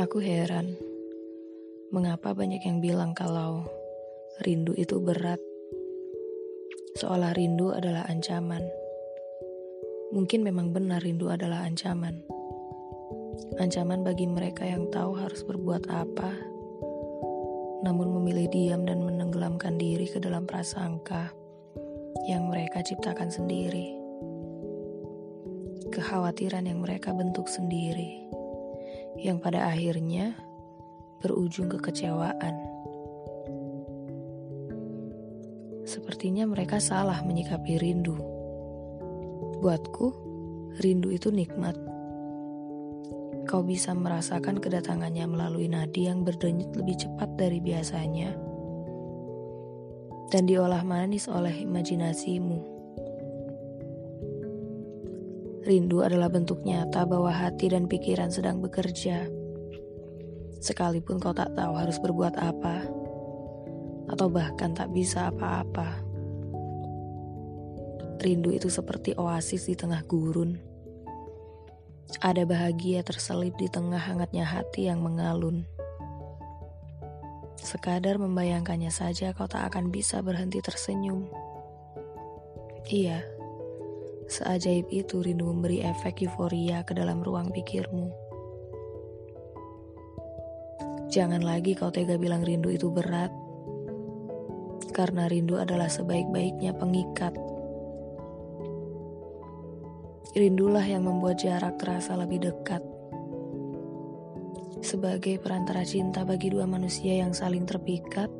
Aku heran, mengapa banyak yang bilang kalau rindu itu berat, seolah rindu adalah ancaman. Mungkin memang benar rindu adalah ancaman. Ancaman bagi mereka yang tahu harus berbuat apa, namun memilih diam dan menenggelamkan diri ke dalam prasangka yang mereka ciptakan sendiri. Kekhawatiran yang mereka bentuk sendiri, yang pada akhirnya berujung kekecewaan. Sepertinya mereka salah menyikapi rindu Buatku, rindu itu nikmat. Kau bisa merasakan kedatangannya melalui nadi yang berdenyut lebih cepat dari biasanya. Dan diolah manis oleh imajinasimu. Rindu adalah bentuk nyata bahwa hati dan pikiran sedang bekerja. Sekalipun kau tak tahu harus berbuat apa, atau bahkan tak bisa apa-apa. Rindu itu seperti oasis di tengah gurun. Ada bahagia terselip di tengah hangatnya hati yang mengalun. Sekadar membayangkannya saja kau tak akan bisa berhenti tersenyum. Iya, seajaib itu rindu memberi efek euforia ke dalam ruang pikirmu. Jangan lagi kau tega bilang rindu itu berat, karena rindu adalah sebaik-baiknya pengikat Rindulah yang membuat jarak terasa lebih dekat. Sebagai perantara cinta bagi dua manusia yang saling terpikat,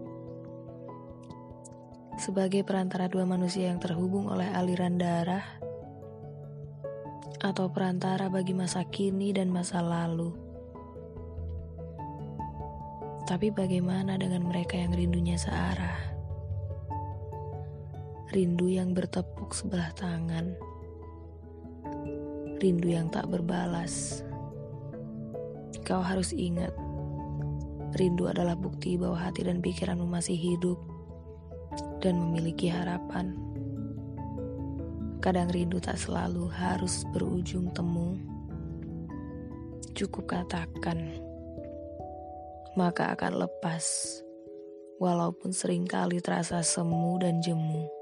sebagai perantara dua manusia yang terhubung oleh aliran darah, atau perantara bagi masa kini dan masa lalu. Tapi bagaimana dengan mereka yang rindunya searah? Rindu yang bertepuk sebelah tangan rindu yang tak berbalas. Kau harus ingat, rindu adalah bukti bahwa hati dan pikiranmu masih hidup dan memiliki harapan. Kadang rindu tak selalu harus berujung temu. Cukup katakan, maka akan lepas, walaupun sering kali terasa semu dan jemu.